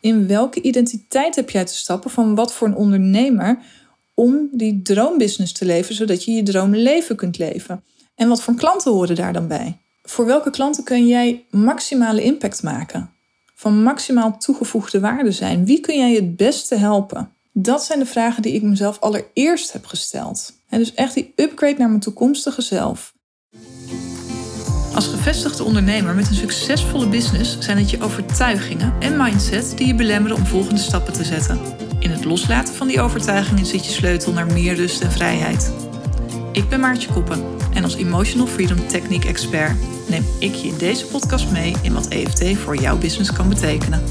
in welke identiteit heb jij te stappen van wat voor een ondernemer om die droombusiness te leven, zodat je je droomleven kunt leven. En wat voor klanten horen daar dan bij? Voor welke klanten kun jij maximale impact maken? Van maximaal toegevoegde waarde zijn? Wie kun jij het beste helpen? Dat zijn de vragen die ik mezelf allereerst heb gesteld. En dus echt die upgrade naar mijn toekomstige zelf. Gevestigde ondernemer met een succesvolle business zijn het je overtuigingen en mindset die je belemmeren om volgende stappen te zetten. In het loslaten van die overtuigingen zit je sleutel naar meer rust en vrijheid. Ik ben Maartje Koppen en als Emotional Freedom Technique Expert neem ik je in deze podcast mee in wat EFT voor jouw business kan betekenen.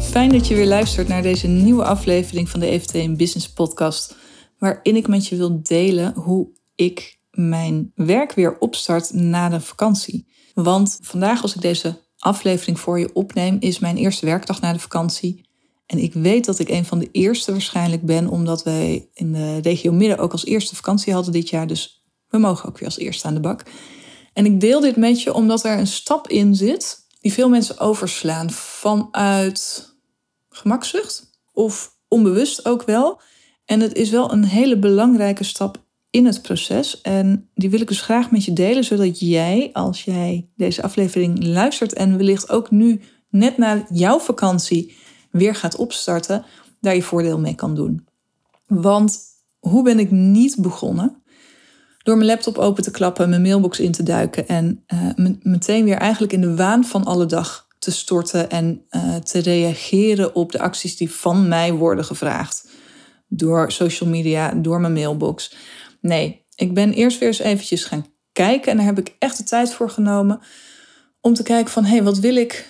Fijn dat je weer luistert naar deze nieuwe aflevering van de EFT in Business Podcast, waarin ik met je wil delen hoe ik mijn werk weer opstart na de vakantie. Want vandaag, als ik deze aflevering voor je opneem, is mijn eerste werkdag na de vakantie. En ik weet dat ik een van de eerste waarschijnlijk ben, omdat wij in de regio Midden ook als eerste vakantie hadden dit jaar. Dus we mogen ook weer als eerste aan de bak. En ik deel dit met je omdat er een stap in zit die veel mensen overslaan vanuit gemakzucht of onbewust ook wel. En het is wel een hele belangrijke stap in het proces. En die wil ik dus graag met je delen, zodat jij, als jij deze aflevering luistert en wellicht ook nu net na jouw vakantie weer gaat opstarten, daar je voordeel mee kan doen. Want hoe ben ik niet begonnen? Door mijn laptop open te klappen, mijn mailbox in te duiken en uh, meteen weer eigenlijk in de waan van alle dag te storten en uh, te reageren op de acties die van mij worden gevraagd. Door social media, door mijn mailbox. Nee, ik ben eerst weer eens eventjes gaan kijken en daar heb ik echt de tijd voor genomen om te kijken van hé, hey, wat wil ik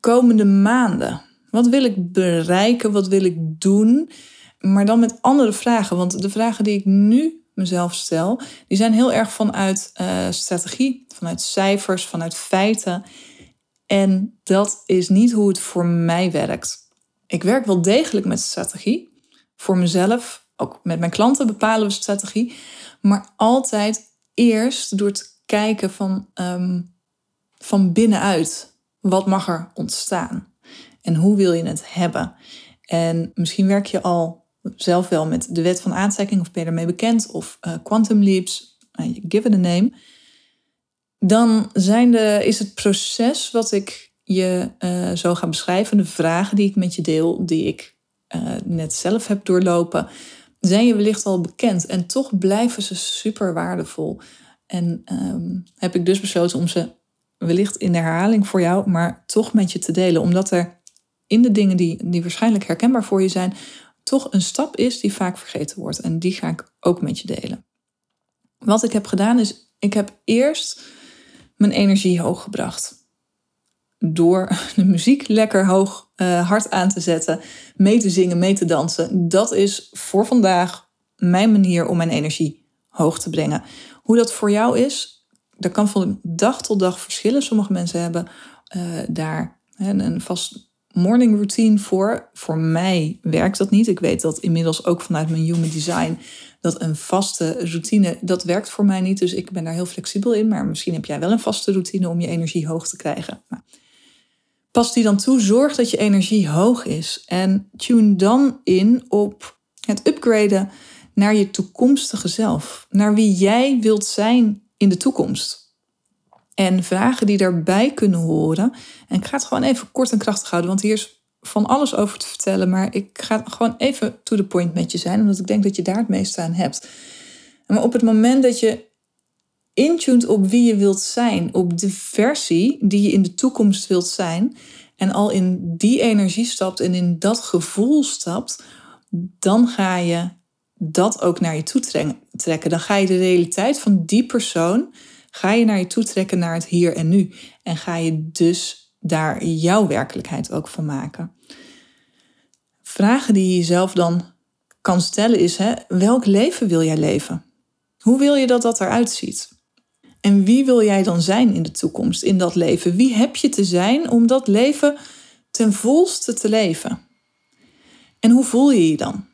komende maanden? Wat wil ik bereiken? Wat wil ik doen? Maar dan met andere vragen. Want de vragen die ik nu mezelf stel, die zijn heel erg vanuit uh, strategie, vanuit cijfers, vanuit feiten. En dat is niet hoe het voor mij werkt. Ik werk wel degelijk met strategie. Voor mezelf, ook met mijn klanten bepalen we strategie. Maar altijd eerst door te kijken van, um, van binnenuit. Wat mag er ontstaan? en hoe wil je het hebben? En misschien werk je al zelf wel met de wet van aantrekking of ben je ermee bekend of uh, quantum leaps, uh, give it a name. Dan zijn de, is het proces wat ik je uh, zo ga beschrijven, de vragen die ik met je deel, die ik net zelf heb doorlopen, zijn je wellicht al bekend en toch blijven ze super waardevol. En um, heb ik dus besloten om ze wellicht in de herhaling voor jou, maar toch met je te delen, omdat er in de dingen die, die waarschijnlijk herkenbaar voor je zijn, toch een stap is die vaak vergeten wordt. En die ga ik ook met je delen. Wat ik heb gedaan is, ik heb eerst mijn energie hoog gebracht. Door de muziek lekker hoog, uh, hard aan te zetten, mee te zingen, mee te dansen. Dat is voor vandaag mijn manier om mijn energie hoog te brengen. Hoe dat voor jou is, dat kan van dag tot dag verschillen. Sommige mensen hebben uh, daar een vast morning routine voor. Voor mij werkt dat niet. Ik weet dat inmiddels ook vanuit mijn human design dat een vaste routine, dat werkt voor mij niet. Dus ik ben daar heel flexibel in. Maar misschien heb jij wel een vaste routine om je energie hoog te krijgen. Nou, pas die dan toe, zorg dat je energie hoog is. En tune dan in op het upgraden naar je toekomstige zelf. Naar wie jij wilt zijn in de toekomst. En vragen die daarbij kunnen horen. En ik ga het gewoon even kort en krachtig houden, want hier is van alles over te vertellen. Maar ik ga gewoon even to the point met je zijn, omdat ik denk dat je daar het meeste aan hebt. Maar op het moment dat je intuned op wie je wilt zijn, op de versie die je in de toekomst wilt zijn, en al in die energie stapt en in dat gevoel stapt, dan ga je dat ook naar je toe trekken. Dan ga je de realiteit van die persoon ga je naar je toe trekken naar het hier en nu. En ga je dus daar jouw werkelijkheid ook van maken. Vragen die je jezelf dan kan stellen is, hè, welk leven wil jij leven? Hoe wil je dat dat eruit ziet? En wie wil jij dan zijn in de toekomst, in dat leven? Wie heb je te zijn om dat leven ten volste te leven? En hoe voel je je dan?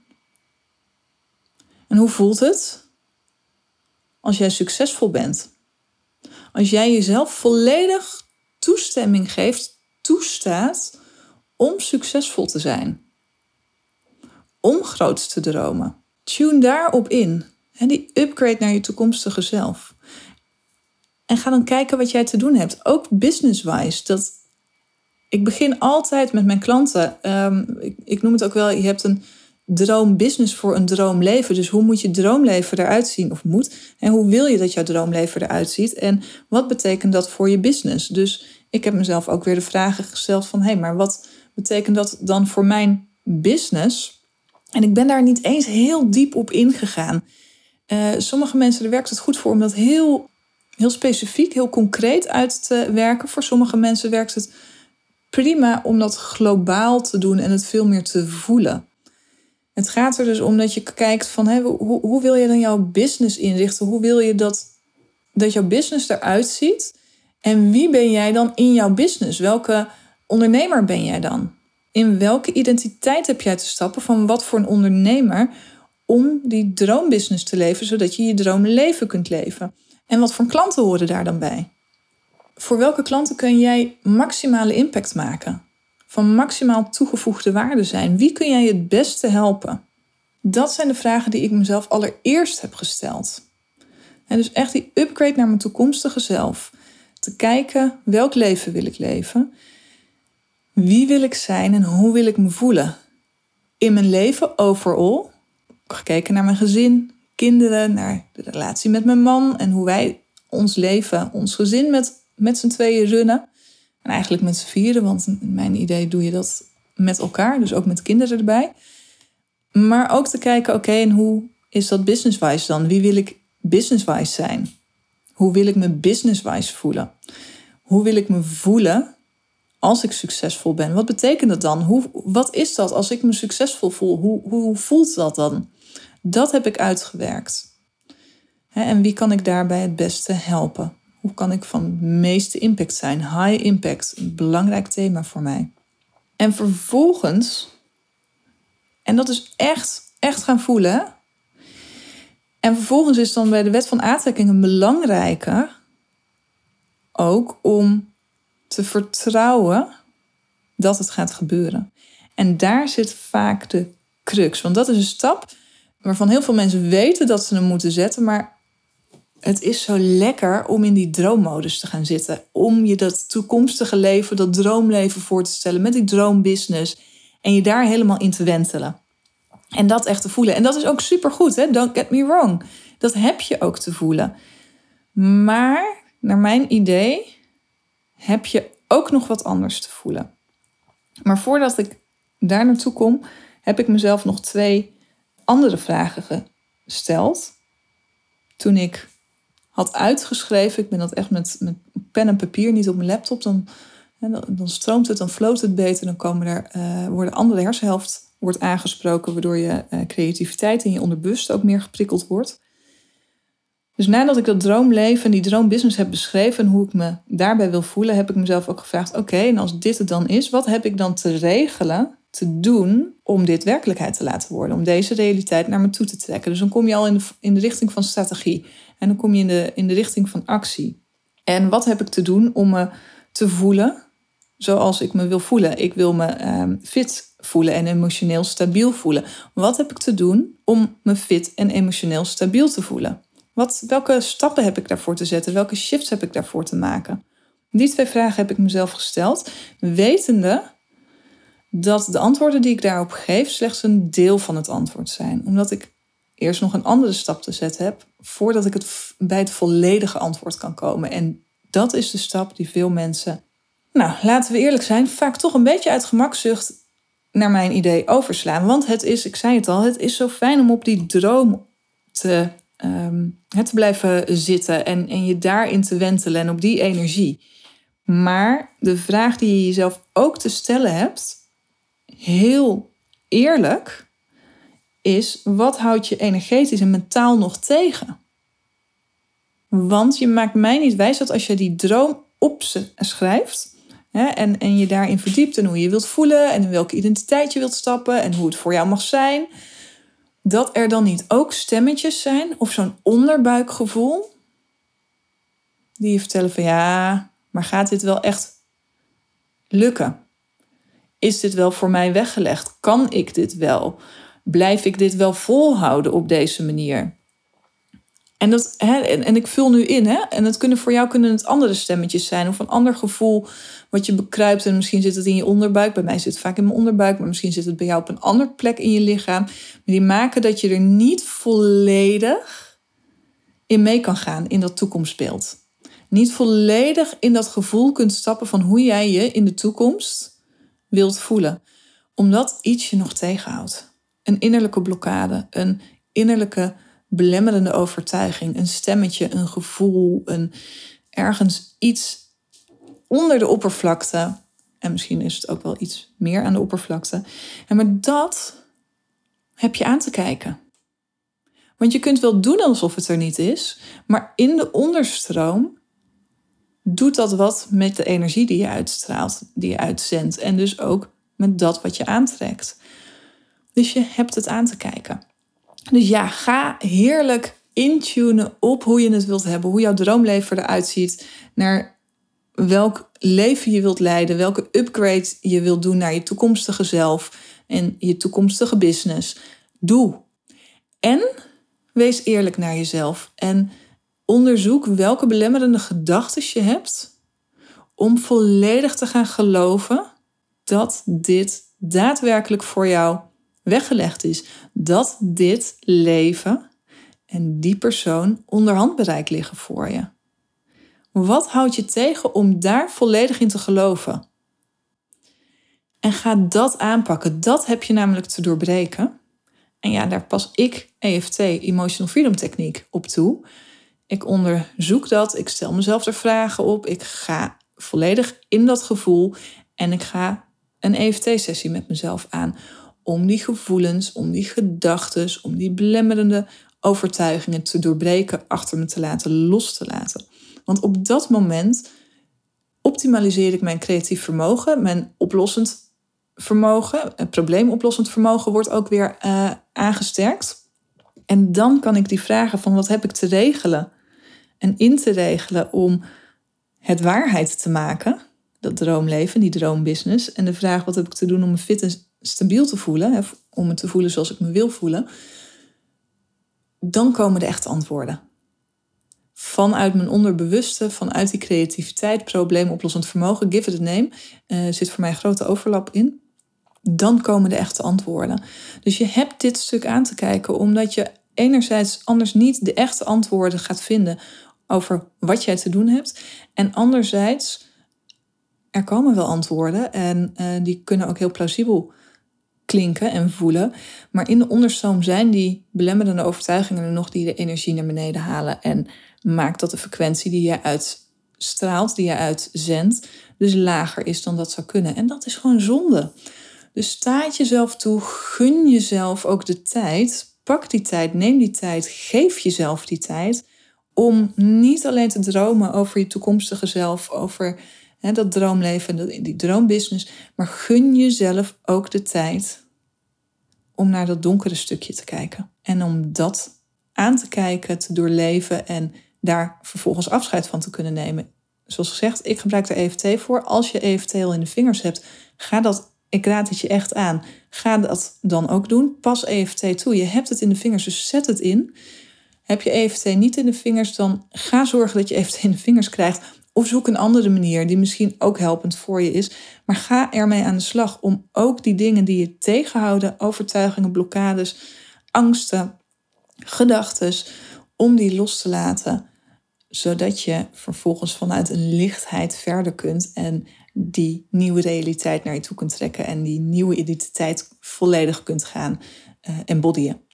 En hoe voelt het als jij succesvol bent? Als jij jezelf volledig toestemming geeft, toestaat om succesvol te zijn. Om groots te dromen. Tune daarop in. Die upgrade naar je toekomstige zelf. En ga dan kijken wat jij te doen hebt. Ook business-wise. Dat, ik begin altijd met mijn klanten. Ehm, ik, ik, noem het ook wel, je hebt een droombusiness voor een droomleven. Dus hoe moet je droomleven eruit zien? Of moet? En hoe wil je dat jouw droomleven eruit ziet? En wat betekent dat voor je business? Dus ik heb mezelf ook weer de vragen gesteld van... hé, hey, maar wat betekent dat dan voor mijn business? En ik ben daar niet eens heel diep op ingegaan. Uh, sommige mensen, er werkt het goed voor om dat heel, heel specifiek, heel concreet uit te werken. Voor sommige mensen werkt het prima om dat globaal te doen en het veel meer te voelen. Het gaat er dus om dat je kijkt van hè, hoe, hoe wil je dan jouw business inrichten? Hoe wil je dat, dat jouw business eruit ziet? En wie ben jij dan in jouw business? Welke ondernemer ben jij dan? In welke identiteit heb jij te stappen van wat voor een ondernemer om die droombusiness te leven, zodat je je droomleven kunt leven? En wat voor klanten horen daar dan bij? Voor welke klanten kun jij maximale impact maken? Van maximaal toegevoegde waarde zijn? Wie kun jij het beste helpen? Dat zijn de vragen die ik mezelf allereerst heb gesteld. En dus echt die upgrade naar mijn toekomstige zelf. Te kijken welk leven wil ik leven? Wie wil ik zijn en hoe wil ik me voelen? In mijn leven overal. Gekeken naar mijn gezin, kinderen, naar de relatie met mijn man en hoe wij ons leven, ons gezin met, met z'n tweeën runnen. En eigenlijk met z'n vieren, want in mijn idee doe je dat met elkaar, dus ook met kinderen erbij. Maar ook te kijken, oké, en hoe is dat business-wise dan? Wie wil ik business-wise zijn? Hoe wil ik me business-wise voelen? Hoe wil ik me voelen als ik succesvol ben? Wat betekent dat dan? Hoe, wat is dat als ik me succesvol voel? Hoe, hoe voelt dat dan? Dat heb ik uitgewerkt. En wie kan ik daarbij het beste helpen? Hoe kan ik van meeste impact zijn? High impact, een belangrijk thema voor mij. En vervolgens, en dat is echt, echt gaan voelen. En vervolgens is dan bij de wet van aantrekking een belangrijke ook om te vertrouwen dat het gaat gebeuren. En daar zit vaak de crux. Want dat is een stap waarvan heel veel mensen weten dat ze hem moeten zetten, maar het is zo lekker om in die droommodus te gaan zitten. Om je dat toekomstige leven, dat droomleven voor te stellen met die droombusiness. En je daar helemaal in te wentelen. En dat echt te voelen. En dat is ook supergoed, hè? Don't get me wrong. Dat heb je ook te voelen. Maar, naar mijn idee, heb je ook nog wat anders te voelen. Maar voordat ik daar naartoe kom, heb ik mezelf nog twee andere vragen gesteld. Toen ik had uitgeschreven. Ik ben dat echt met, met pen en papier, niet op mijn laptop. Dan, dan stroomt het, dan floot het beter. Dan komen er, uh, worden andere hersenhelft wordt aangesproken, waardoor je uh, creativiteit in je onderbewust ook meer geprikkeld wordt. Dus nadat ik dat droomleven en die droombusiness heb beschreven en hoe ik me daarbij wil voelen, heb ik mezelf ook gevraagd: oké, en als dit het dan is, wat heb ik dan te regelen, te doen om dit werkelijkheid te laten worden, om deze realiteit naar me toe te trekken? Dus dan kom je al in de, in de richting van strategie. En dan kom je in de, in de richting van actie. En wat heb ik te doen om me te voelen zoals ik me wil voelen? Ik wil me ehm, fit voelen en emotioneel stabiel voelen. Wat heb ik te doen om me fit en emotioneel stabiel te voelen? Wat, welke stappen heb ik daarvoor te zetten? Welke shifts heb ik daarvoor te maken? Die twee vragen heb ik mezelf gesteld, wetende dat de antwoorden die ik daarop geef slechts een deel van het antwoord zijn. Omdat ik eerst nog een andere stap te zetten heb voordat ik het bij het volledige antwoord kan komen. En dat is de stap die veel mensen, nou laten we eerlijk zijn, vaak toch een beetje uit gemakzucht naar mijn idee overslaan. Want het is, ik zei het al, het is zo fijn om op die droom te, um, te blijven zitten en, en je daarin te wentelen en op die energie. Maar de vraag die je jezelf ook te stellen hebt, heel eerlijk, is wat houdt je energetisch en mentaal nog tegen? Want je maakt mij niet wijs dat als je die droom opschrijft hè, en, en je daarin verdiept en hoe je wilt voelen en in welke identiteit je wilt stappen en hoe het voor jou mag zijn, dat er dan niet ook stemmetjes zijn of zo'n onderbuikgevoel die je vertellen van ja, maar gaat dit wel echt lukken? Is dit wel voor mij weggelegd? Kan ik dit wel? Blijf ik dit wel volhouden op deze manier? En, dat, hè, en, en, ik vul nu in, hè? en het kunnen voor jou kunnen het andere stemmetjes zijn of een ander gevoel wat je bekruipt. En misschien zit het in je onderbuik. Bij mij zit het vaak in mijn onderbuik, maar misschien zit het bij jou op een andere plek in je lichaam. Die maken dat je er niet volledig in mee kan gaan in dat toekomstbeeld. Niet volledig in dat gevoel kunt stappen van hoe jij je in de toekomst wilt voelen. Omdat iets je nog tegenhoudt. Een innerlijke blokkade, een innerlijke belemmerende overtuiging, een stemmetje, een gevoel, een ergens iets onder de oppervlakte. En misschien is het ook wel iets meer aan de oppervlakte. En maar dat heb je aan te kijken. Want je kunt wel doen alsof het er niet is, maar in de onderstroom doet dat wat met de energie die je uitstraalt, die je uitzendt. En dus ook met dat wat je aantrekt. Dus je hebt het aan te kijken. Dus ja, ga heerlijk intunen op hoe je het wilt hebben, hoe jouw droomleven eruit ziet, naar welk leven je wilt leiden, welke upgrade je wilt doen naar je toekomstige zelf en je toekomstige business. Doe. En wees eerlijk naar jezelf en onderzoek welke belemmerende gedachten je hebt om volledig te gaan geloven dat dit daadwerkelijk voor jou weggelegd is. Dat dit leven en die persoon onder handbereik liggen voor je. Wat houdt je tegen om daar volledig in te geloven? En ga dat aanpakken. Dat heb je namelijk te doorbreken. En ja, daar pas ik EFT, Emotional Freedom Techniek, op toe. Ik onderzoek dat, ik stel mezelf er vragen op, ik ga volledig in dat gevoel en ik ga een EFT-sessie met mezelf aan om die gevoelens, om die gedachten, om die belemmerende overtuigingen te doorbreken, achter me te laten, los te laten. Want op dat moment optimaliseer ik mijn creatief vermogen, mijn oplossend vermogen, het probleemoplossend vermogen wordt ook weer uh, aangesterkt. En dan kan ik die vragen van wat heb ik te regelen en in te regelen om het waarheid te maken, dat droomleven, die droombusiness. En de vraag wat heb ik te doen om me fit en stabiel te voelen, om me te voelen zoals ik me wil voelen. Dan komen de echte antwoorden vanuit mijn onderbewuste, vanuit die creativiteit, probleemoplossend vermogen, give it a name, uh, zit voor mij grote overlap in. Dan komen de echte antwoorden. Dus je hebt dit stuk aan te kijken, omdat je enerzijds anders niet de echte antwoorden gaat vinden over wat jij te doen hebt. En anderzijds, er komen wel antwoorden en uh, die kunnen ook heel plausibel klinken en voelen. Maar in de onderstroom zijn die belemmerende overtuigingen er nog die de energie naar beneden halen. En maakt dat de frequentie die je uitstraalt, die je uitzendt, dus lager is dan dat zou kunnen. En dat is gewoon zonde. Dus sta het jezelf toe, gun jezelf ook de tijd. Pak die tijd, neem die tijd, geef jezelf die tijd om niet alleen te dromen over je toekomstige zelf, over hè, dat droomleven, die droombusiness, maar gun jezelf ook de tijd om naar dat donkere stukje te kijken. En om dat aan te kijken, te doorleven en daar vervolgens afscheid van te kunnen nemen. Zoals gezegd, ik gebruik er EFT voor. Als je EFT al in de vingers hebt, ga dat, ik raad het je echt aan. Ga dat dan ook doen. Pas EFT toe. Je hebt het in de vingers, dus zet het in. Heb je EFT niet in de vingers, dan ga zorgen dat je EFT in de vingers krijgt. Of zoek een andere manier die misschien ook helpend voor je is. Maar ga ermee aan de slag om ook die dingen die je tegenhouden, overtuigingen, blokkades, angsten, gedachten, om die los te laten, zodat je vervolgens vanuit een lichtheid verder kunt en die nieuwe realiteit naar je toe kunt trekken en die nieuwe identiteit volledig kunt gaan uh, embodyen.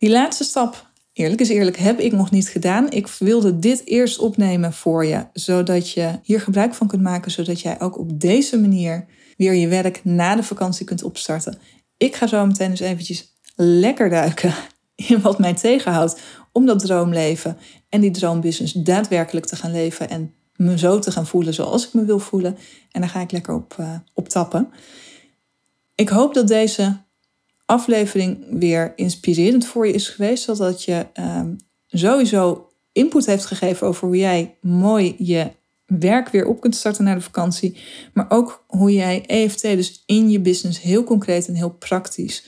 Die laatste stap, eerlijk is eerlijk, heb ik nog niet gedaan. Ik wilde dit eerst opnemen voor je, zodat je hier gebruik van kunt maken, zodat jij ook op deze manier weer je werk na de vakantie kunt opstarten. Ik ga zo meteen dus eventjes lekker duiken in wat mij tegenhoudt om dat droomleven en die droombusiness daadwerkelijk te gaan leven en me zo te gaan voelen zoals ik me wil voelen. En daar ga ik lekker op, uh, op tappen. Ik hoop dat deze aflevering weer inspirerend voor je is geweest, zodat je um, sowieso input heeft gegeven over hoe jij mooi je werk weer op kunt starten na de vakantie. Maar ook hoe jij EFT dus in je business heel concreet en heel praktisch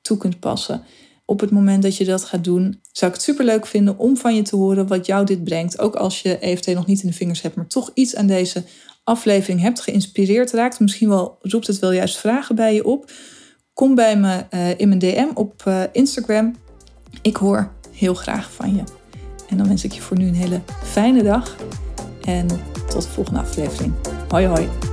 toe kunt passen. Op het moment dat je dat gaat doen, zou ik het super leuk vinden om van je te horen wat jou dit brengt. Ook als je EFT nog niet in de vingers hebt, maar toch iets aan deze aflevering hebt geïnspireerd raakt. Misschien wel roept het wel juist vragen bij je op. Kom bij me uh, in mijn DM op uh, Instagram. Ik hoor heel graag van je. En dan wens ik je voor nu een hele fijne dag. En tot de volgende aflevering. Hoi hoi.